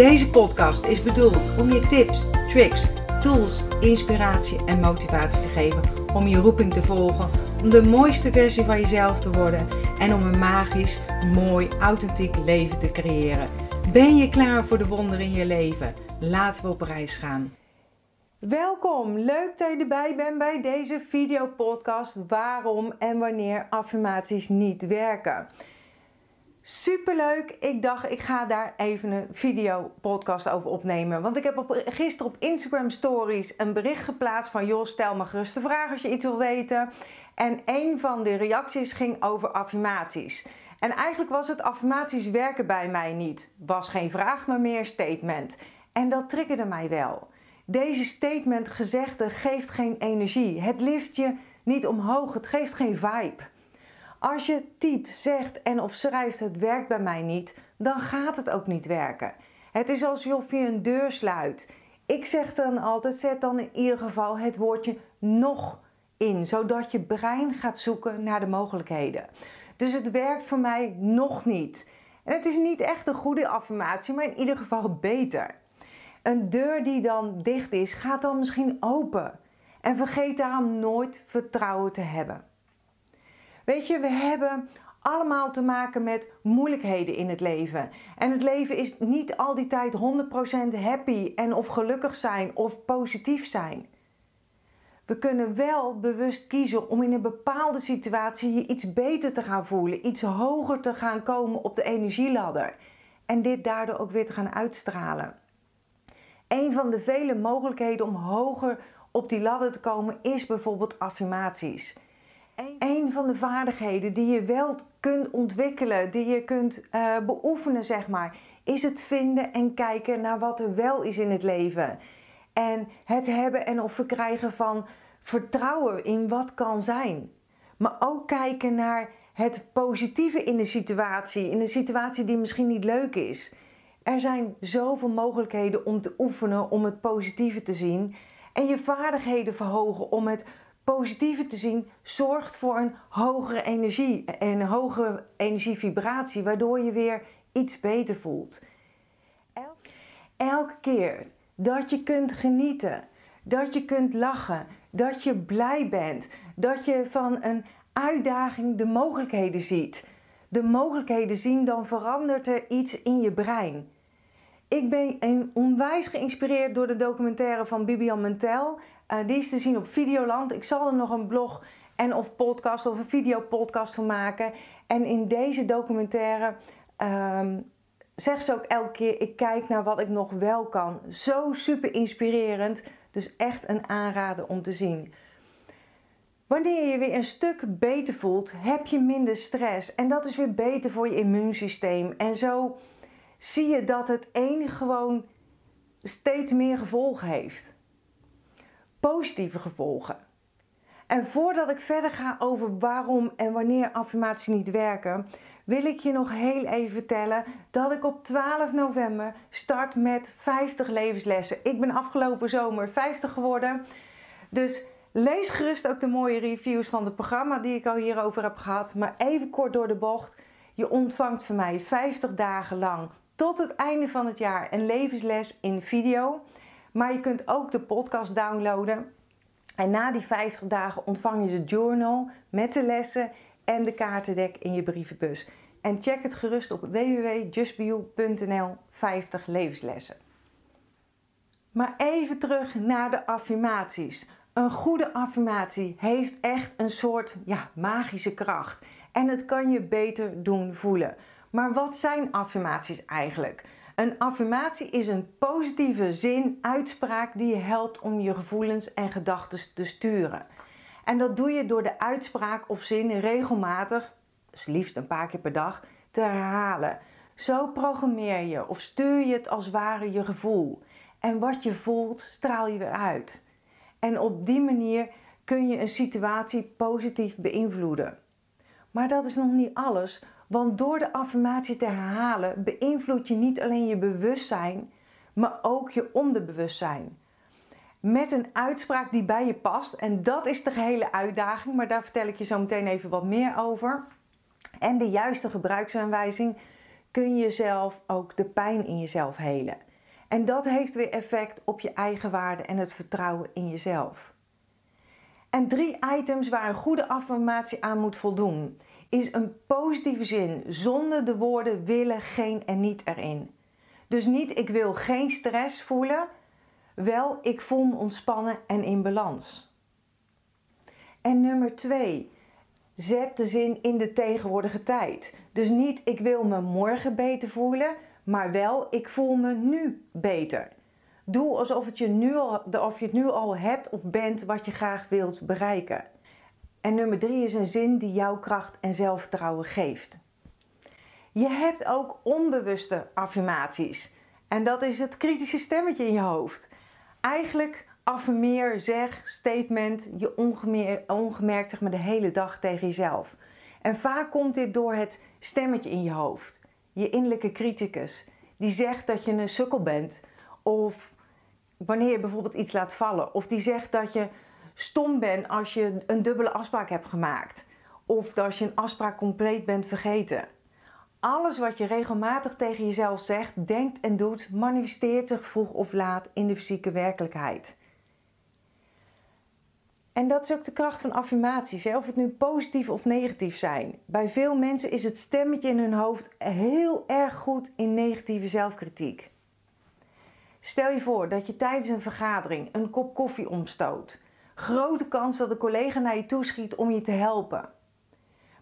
Deze podcast is bedoeld om je tips, tricks, tools, inspiratie en motivatie te geven om je roeping te volgen, om de mooiste versie van jezelf te worden en om een magisch, mooi, authentiek leven te creëren. Ben je klaar voor de wonderen in je leven? Laten we op reis gaan. Welkom, leuk dat je erbij bent bij deze videopodcast waarom en wanneer affirmaties niet werken. Superleuk. Ik dacht, ik ga daar even een video podcast over opnemen. Want ik heb gisteren op Instagram Stories een bericht geplaatst van... joh, stel me gerust de vraag als je iets wil weten. En een van de reacties ging over affirmaties. En eigenlijk was het affirmaties werken bij mij niet. Was geen vraag, maar meer statement. En dat triggerde mij wel. Deze statement gezegde geeft geen energie. Het lift je niet omhoog. Het geeft geen vibe. Als je typt, zegt en of schrijft het werkt bij mij niet, dan gaat het ook niet werken. Het is alsof je een deur sluit. Ik zeg dan altijd, zet dan in ieder geval het woordje nog in, zodat je brein gaat zoeken naar de mogelijkheden. Dus het werkt voor mij nog niet. En het is niet echt een goede affirmatie, maar in ieder geval beter. Een deur die dan dicht is, gaat dan misschien open. En vergeet daarom nooit vertrouwen te hebben. Weet je, we hebben allemaal te maken met moeilijkheden in het leven. En het leven is niet al die tijd 100% happy en of gelukkig zijn of positief zijn. We kunnen wel bewust kiezen om in een bepaalde situatie je iets beter te gaan voelen, iets hoger te gaan komen op de energieladder en dit daardoor ook weer te gaan uitstralen. Een van de vele mogelijkheden om hoger op die ladder te komen is bijvoorbeeld affirmaties een van de vaardigheden die je wel kunt ontwikkelen, die je kunt uh, beoefenen, zeg maar, is het vinden en kijken naar wat er wel is in het leven. En het hebben en of verkrijgen van vertrouwen in wat kan zijn. Maar ook kijken naar het positieve in de situatie, in de situatie die misschien niet leuk is. Er zijn zoveel mogelijkheden om te oefenen om het positieve te zien en je vaardigheden verhogen om het positieve te zien zorgt voor een hogere energie en een hogere energievibratie, waardoor je weer iets beter voelt. Elke keer dat je kunt genieten, dat je kunt lachen, dat je blij bent, dat je van een uitdaging de mogelijkheden ziet. De mogelijkheden zien, dan verandert er iets in je brein. Ik ben onwijs geïnspireerd door de documentaire van Bibian Mentel. Uh, die is te zien op Videoland. Ik zal er nog een blog en of podcast of een videopodcast van maken. En in deze documentaire um, zegt ze ook elke keer: ik kijk naar wat ik nog wel kan. Zo super inspirerend. Dus echt een aanrader om te zien. Wanneer je weer een stuk beter voelt, heb je minder stress. En dat is weer beter voor je immuunsysteem. En zo zie je dat het een gewoon steeds meer gevolgen heeft positieve gevolgen. En voordat ik verder ga over waarom en wanneer affirmaties niet werken, wil ik je nog heel even vertellen dat ik op 12 november start met 50 levenslessen. Ik ben afgelopen zomer 50 geworden. Dus lees gerust ook de mooie reviews van het programma die ik al hierover heb gehad. Maar even kort door de bocht. Je ontvangt van mij 50 dagen lang tot het einde van het jaar een levensles in video. Maar je kunt ook de podcast downloaden. En na die 50 dagen ontvang je de journal met de lessen en de kaartendek in je brievenbus. En check het gerust op www.justbio.nl 50 levenslessen. Maar even terug naar de affirmaties. Een goede affirmatie heeft echt een soort ja, magische kracht. En het kan je beter doen voelen. Maar wat zijn affirmaties eigenlijk? Een affirmatie is een positieve zin, uitspraak die je helpt om je gevoelens en gedachten te sturen. En dat doe je door de uitspraak of zin regelmatig, dus liefst een paar keer per dag, te herhalen. Zo programmeer je of stuur je het als ware je gevoel. En wat je voelt, straal je weer uit. En op die manier kun je een situatie positief beïnvloeden. Maar dat is nog niet alles, want door de affirmatie te herhalen beïnvloed je niet alleen je bewustzijn, maar ook je onderbewustzijn. Met een uitspraak die bij je past, en dat is de gehele uitdaging, maar daar vertel ik je zo meteen even wat meer over. En de juiste gebruiksaanwijzing kun je zelf ook de pijn in jezelf helen. En dat heeft weer effect op je eigen waarde en het vertrouwen in jezelf. En drie items waar een goede affirmatie aan moet voldoen, is een positieve zin zonder de woorden willen, geen en niet erin. Dus niet ik wil geen stress voelen, wel ik voel me ontspannen en in balans. En nummer twee, zet de zin in de tegenwoordige tijd. Dus niet ik wil me morgen beter voelen, maar wel ik voel me nu beter. Doe alsof het je nu al, of je het nu al hebt of bent wat je graag wilt bereiken. En nummer drie is een zin die jouw kracht en zelfvertrouwen geeft. Je hebt ook onbewuste affirmaties. En dat is het kritische stemmetje in je hoofd. Eigenlijk affirmeer, zeg, statement je ongemerkt zeg maar, de hele dag tegen jezelf. En vaak komt dit door het stemmetje in je hoofd. Je innerlijke criticus. Die zegt dat je een sukkel bent. Of wanneer je bijvoorbeeld iets laat vallen. Of die zegt dat je stom bent als je een dubbele afspraak hebt gemaakt. Of dat je een afspraak compleet bent vergeten. Alles wat je regelmatig tegen jezelf zegt, denkt en doet, manifesteert zich vroeg of laat in de fysieke werkelijkheid. En dat is ook de kracht van affirmaties, of het nu positief of negatief zijn. Bij veel mensen is het stemmetje in hun hoofd heel erg goed in negatieve zelfkritiek. Stel je voor dat je tijdens een vergadering een kop koffie omstoot. Grote kans dat een collega naar je toeschiet om je te helpen.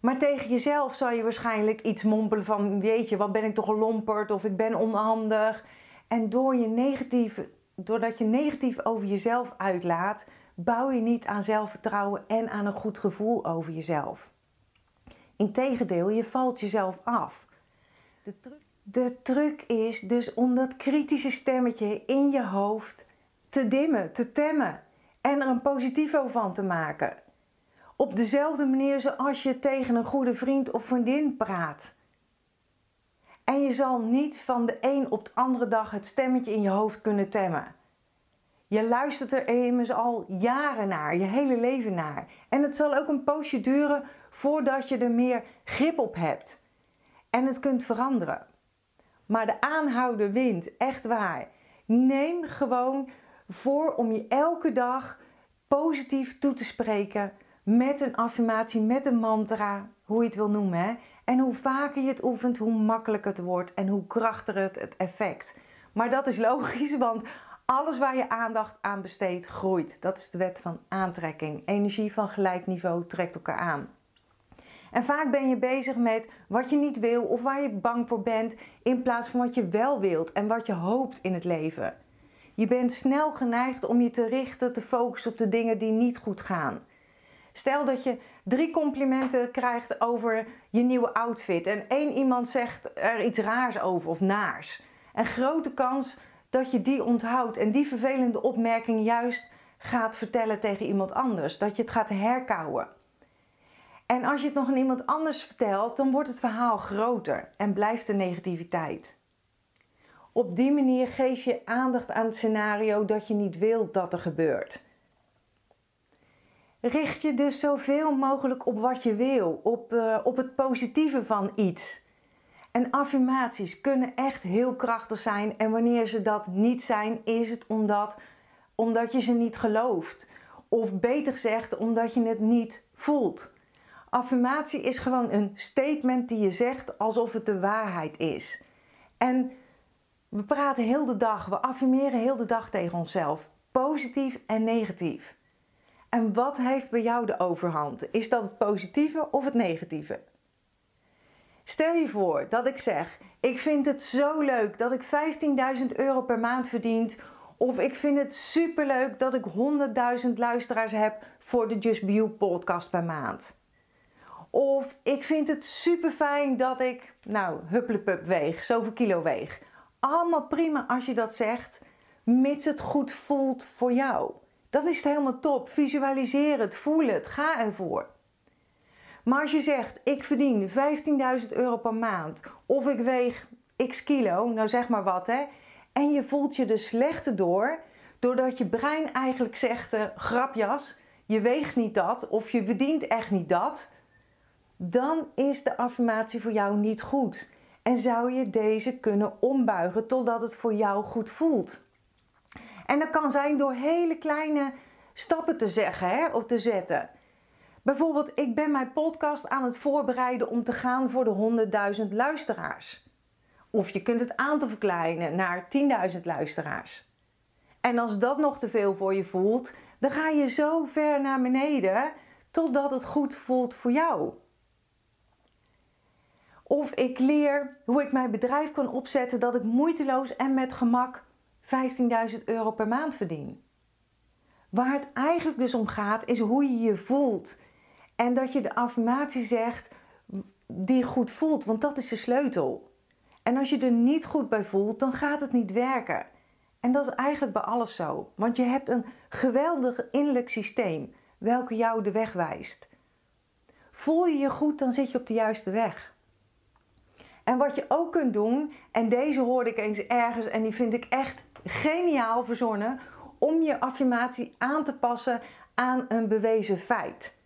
Maar tegen jezelf zal je waarschijnlijk iets mompelen van: Weet je, wat ben ik toch een lomperd of ik ben onhandig. En door je negatieve, doordat je negatief over jezelf uitlaat, bouw je niet aan zelfvertrouwen en aan een goed gevoel over jezelf. Integendeel, je valt jezelf af. De truc, de truc is dus om dat kritische stemmetje in je hoofd te dimmen, te temmen en er een positivo van te maken. Op dezelfde manier zoals je tegen een goede vriend of vriendin praat. En je zal niet van de een op de andere dag het stemmetje in je hoofd kunnen temmen. Je luistert er immers al jaren naar, je hele leven naar. En het zal ook een poosje duren voordat je er meer grip op hebt. En het kunt veranderen. Maar de aanhouden wint, echt waar. Neem gewoon voor om je elke dag positief toe te spreken met een affirmatie, met een mantra, hoe je het wil noemen. En hoe vaker je het oefent, hoe makkelijker het wordt en hoe krachtiger het, het effect. Maar dat is logisch, want alles waar je aandacht aan besteedt, groeit. Dat is de wet van aantrekking. Energie van gelijk niveau trekt elkaar aan. En vaak ben je bezig met wat je niet wil of waar je bang voor bent, in plaats van wat je wel wilt en wat je hoopt in het leven. Je bent snel geneigd om je te richten, te focussen op de dingen die niet goed gaan. Stel dat je drie complimenten krijgt over je nieuwe outfit en één iemand zegt er iets raars over of naars. En grote kans dat je die onthoudt en die vervelende opmerking juist gaat vertellen tegen iemand anders. Dat je het gaat herkauwen. En als je het nog aan iemand anders vertelt, dan wordt het verhaal groter en blijft de negativiteit. Op die manier geef je aandacht aan het scenario dat je niet wilt dat er gebeurt. Richt je dus zoveel mogelijk op wat je wil, op, uh, op het positieve van iets. En affirmaties kunnen echt heel krachtig zijn. En wanneer ze dat niet zijn, is het omdat, omdat je ze niet gelooft. Of beter gezegd, omdat je het niet voelt. Affirmatie is gewoon een statement die je zegt alsof het de waarheid is. En we praten heel de dag, we affirmeren heel de dag tegen onszelf. Positief en negatief. En wat heeft bij jou de overhand? Is dat het positieve of het negatieve? Stel je voor dat ik zeg: Ik vind het zo leuk dat ik 15.000 euro per maand verdien. Of ik vind het super leuk dat ik 100.000 luisteraars heb voor de Just Be You podcast per maand. Of ik vind het super fijn dat ik, nou, hupplepup weeg, zoveel kilo weeg. Allemaal prima als je dat zegt, mits het goed voelt voor jou. Dan is het helemaal top. Visualiseer het, voel het, ga ervoor. Maar als je zegt, ik verdien 15.000 euro per maand of ik weeg x kilo, nou zeg maar wat hè, en je voelt je er slechter door, doordat je brein eigenlijk zegt, uh, grapjas, je weegt niet dat of je verdient echt niet dat, dan is de affirmatie voor jou niet goed. En zou je deze kunnen ombuigen totdat het voor jou goed voelt. En dat kan zijn door hele kleine stappen te zeggen hè, of te zetten. Bijvoorbeeld, ik ben mijn podcast aan het voorbereiden om te gaan voor de 100.000 luisteraars. Of je kunt het aantal verkleinen naar 10.000 luisteraars. En als dat nog te veel voor je voelt, dan ga je zo ver naar beneden totdat het goed voelt voor jou. Of ik leer hoe ik mijn bedrijf kan opzetten dat ik moeiteloos en met gemak 15.000 euro per maand verdien. Waar het eigenlijk dus om gaat, is hoe je je voelt. En dat je de affirmatie zegt die goed voelt, want dat is de sleutel. En als je er niet goed bij voelt, dan gaat het niet werken. En dat is eigenlijk bij alles zo. Want je hebt een geweldig innerlijk systeem, welke jou de weg wijst. Voel je je goed, dan zit je op de juiste weg. En wat je ook kunt doen, en deze hoorde ik eens ergens en die vind ik echt geniaal verzonnen, om je affirmatie aan te passen aan een bewezen feit.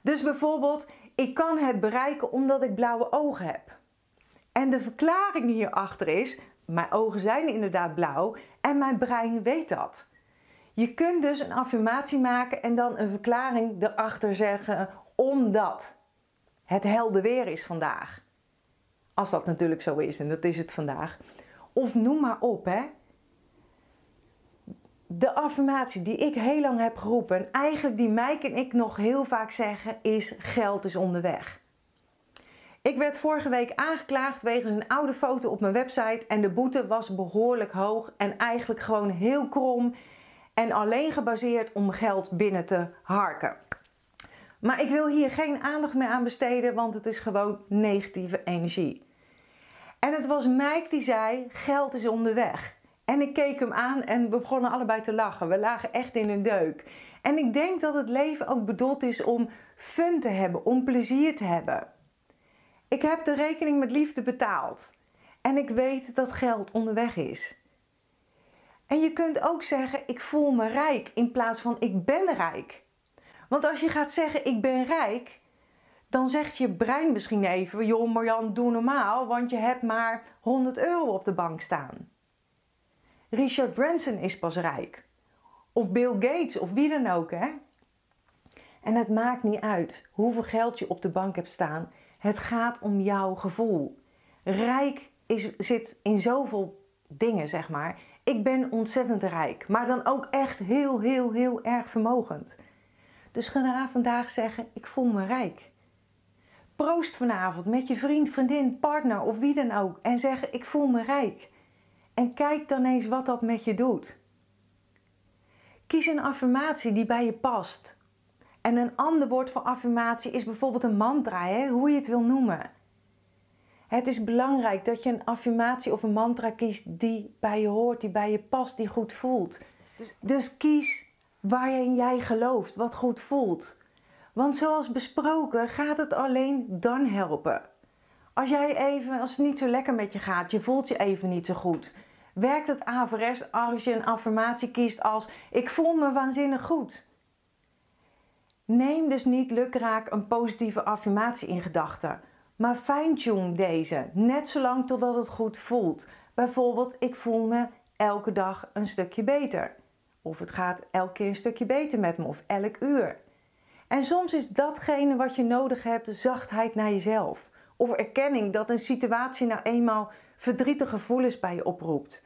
Dus bijvoorbeeld, ik kan het bereiken omdat ik blauwe ogen heb. En de verklaring hierachter is, mijn ogen zijn inderdaad blauw en mijn brein weet dat. Je kunt dus een affirmatie maken en dan een verklaring erachter zeggen omdat het helder weer is vandaag. Als dat natuurlijk zo is en dat is het vandaag. Of noem maar op hè de affirmatie die ik heel lang heb geroepen, en eigenlijk die Mike en ik nog heel vaak zeggen, is geld is onderweg. Ik werd vorige week aangeklaagd wegens een oude foto op mijn website en de boete was behoorlijk hoog en eigenlijk gewoon heel krom en alleen gebaseerd om geld binnen te harken. Maar ik wil hier geen aandacht meer aan besteden, want het is gewoon negatieve energie. En het was Mike die zei: geld is onderweg. En ik keek hem aan en we begonnen allebei te lachen. We lagen echt in een deuk. En ik denk dat het leven ook bedoeld is om fun te hebben, om plezier te hebben. Ik heb de rekening met liefde betaald. En ik weet dat geld onderweg is. En je kunt ook zeggen: ik voel me rijk in plaats van ik ben rijk. Want als je gaat zeggen: ik ben rijk, dan zegt je brein misschien even: joh, Marjan, doe normaal, want je hebt maar 100 euro op de bank staan. Richard Branson is pas rijk. Of Bill Gates of wie dan ook, hè? En het maakt niet uit hoeveel geld je op de bank hebt staan. Het gaat om jouw gevoel. Rijk is, zit in zoveel dingen, zeg maar. Ik ben ontzettend rijk, maar dan ook echt heel, heel, heel erg vermogend. Dus ga vandaag zeggen: Ik voel me rijk. Proost vanavond met je vriend, vriendin, partner of wie dan ook en zeg: Ik voel me rijk. En kijk dan eens wat dat met je doet. Kies een affirmatie die bij je past. En een ander woord voor affirmatie is bijvoorbeeld een mantra, hè? hoe je het wil noemen. Het is belangrijk dat je een affirmatie of een mantra kiest die bij je hoort, die bij je past, die goed voelt. Dus, kies waarin jij gelooft, wat goed voelt. Want zoals besproken gaat het alleen dan helpen. Als jij even, als het niet zo lekker met je gaat, je voelt je even niet zo goed werkt het averechts als je een affirmatie kiest als ik voel me waanzinnig goed. Neem dus niet lukraak een positieve affirmatie in gedachten, maar fine-tune deze net zolang totdat het goed voelt. Bijvoorbeeld, ik voel me elke dag een stukje beter. Of het gaat elke keer een stukje beter met me, of elk uur. En soms is datgene wat je nodig hebt zachtheid naar jezelf. Of erkenning dat een situatie nou eenmaal verdrietige gevoelens bij je oproept.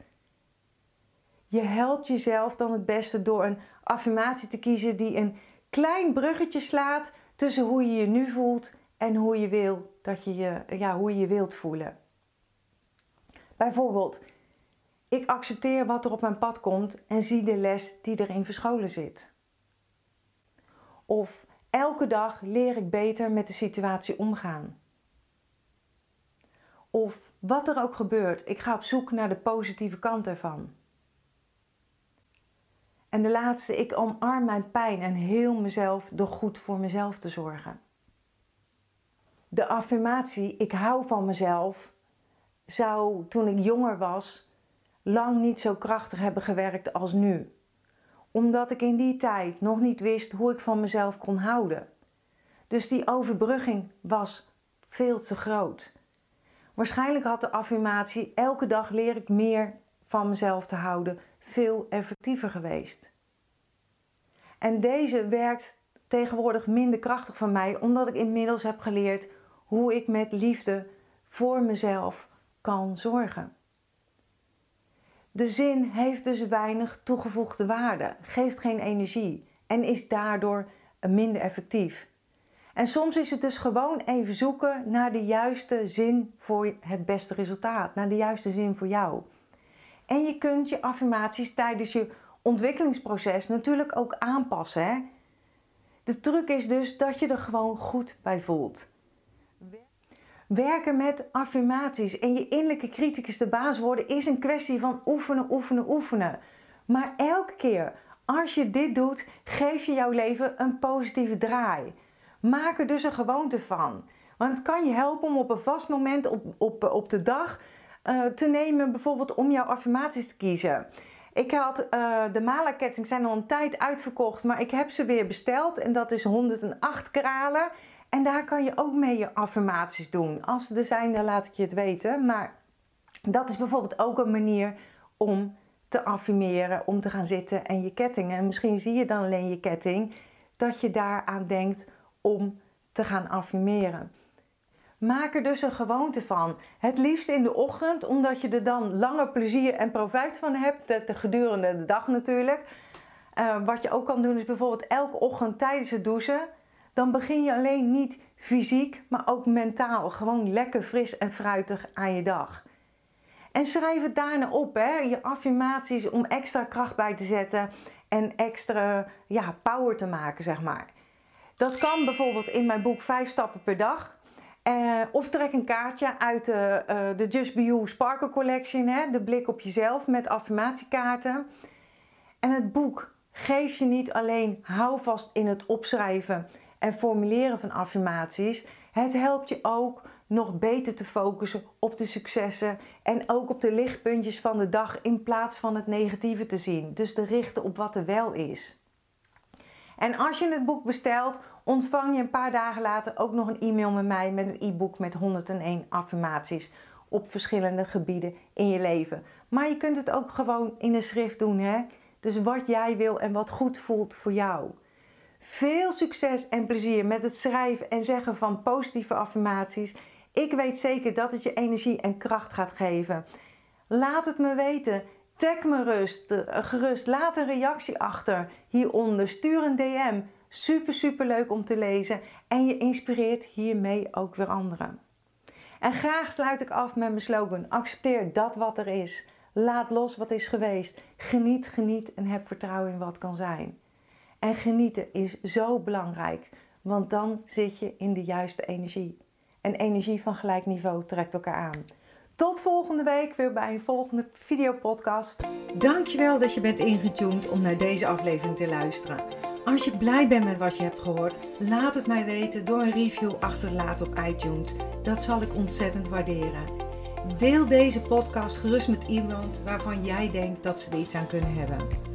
Je helpt jezelf dan het beste door een affirmatie te kiezen die een klein bruggetje slaat tussen hoe je je nu voelt en hoe je, wil dat je, je, ja, hoe je je wilt voelen. Bijvoorbeeld, ik accepteer wat er op mijn pad komt en zie de les die erin verscholen zit. Of elke dag leer ik beter met de situatie omgaan. Of wat er ook gebeurt, ik ga op zoek naar de positieve kant ervan. En de laatste, ik omarm mijn pijn en heel mezelf door goed voor mezelf te zorgen. De affirmatie, ik hou van mezelf, zou toen ik jonger was lang niet zo krachtig hebben gewerkt als nu. Omdat ik in die tijd nog niet wist hoe ik van mezelf kon houden. Dus die overbrugging was veel te groot. Waarschijnlijk had de affirmatie elke dag leer ik meer van mezelf te houden veel effectiever geweest. En deze werkt tegenwoordig minder krachtig van mij, omdat ik inmiddels heb geleerd hoe ik met liefde voor mezelf kan zorgen. De zin heeft dus weinig toegevoegde waarde, geeft geen energie en is daardoor minder effectief. En soms is het dus gewoon even zoeken naar de juiste zin voor het beste resultaat, naar de juiste zin voor jou. En je kunt je affirmaties tijdens je ontwikkelingsproces natuurlijk ook aanpassen. Hè? De truc is dus dat je er gewoon goed bij voelt. Werken met affirmaties en je innerlijke criticus de baas worden is een kwestie van oefenen, oefenen, oefenen. Maar elke keer als je dit doet, geef je jouw leven een positieve draai. Maak er dus een gewoonte van. Want het kan je helpen om op een vast moment op, op, op de dag uh, te nemen, bijvoorbeeld om jouw affirmaties te kiezen. Ik had uh, de Mala-ketting zijn al een tijd uitverkocht, maar ik heb ze weer besteld en dat is 108 kralen. En daar kan je ook mee je affirmaties doen. Als ze er zijn, dan laat ik je het weten. Maar dat is bijvoorbeeld ook een manier om te affirmeren, om te gaan zitten en je kettingen. En misschien zie je dan alleen je ketting, dat je daaraan denkt om te gaan affirmeren. Maak er dus een gewoonte van. Het liefst in de ochtend, omdat je er dan langer plezier en profijt van hebt, de, gedurende de dag natuurlijk. Uh, wat je ook kan doen is bijvoorbeeld elke ochtend tijdens het douchen. Dan begin je alleen niet fysiek, maar ook mentaal. Gewoon lekker fris en fruitig aan je dag. En schrijf het daarna op, hè? je affirmaties om extra kracht bij te zetten en extra ja, power te maken, zeg maar. Dat kan bijvoorbeeld in mijn boek 5 stappen per dag. Uh, of trek een kaartje uit de, uh, de Just Be You Sparkle Collection, hè? de blik op jezelf met affirmatiekaarten. En het boek geeft je niet alleen houvast in het opschrijven en formuleren van affirmaties. Het helpt je ook nog beter te focussen op de successen en ook op de lichtpuntjes van de dag in plaats van het negatieve te zien. Dus te richten op wat er wel is. En als je het boek bestelt, ontvang je een paar dagen later ook nog een e-mail met mij met een e-book met 101 affirmaties op verschillende gebieden in je leven. Maar je kunt het ook gewoon in de schrift doen, hè? Dus wat jij wil en wat goed voelt voor jou. Veel succes en plezier met het schrijven en zeggen van positieve affirmaties. Ik weet zeker dat het je energie en kracht gaat geven. Laat het me weten. Tag me eh, gerust. Laat een reactie achter hieronder. Stuur een DM. Super, super leuk om te lezen. En je inspireert hiermee ook weer anderen. En graag sluit ik af met mijn slogan: accepteer dat wat er is. Laat los wat is geweest. Geniet, geniet en heb vertrouwen in wat kan zijn. En genieten is zo belangrijk, want dan zit je in de juiste energie. En energie van gelijk niveau trekt elkaar aan. Tot volgende week weer bij een volgende videopodcast. Dankjewel dat je bent ingetuned om naar deze aflevering te luisteren. Als je blij bent met wat je hebt gehoord, laat het mij weten door een review achter te laten op iTunes. Dat zal ik ontzettend waarderen. Deel deze podcast gerust met iemand waarvan jij denkt dat ze er iets aan kunnen hebben.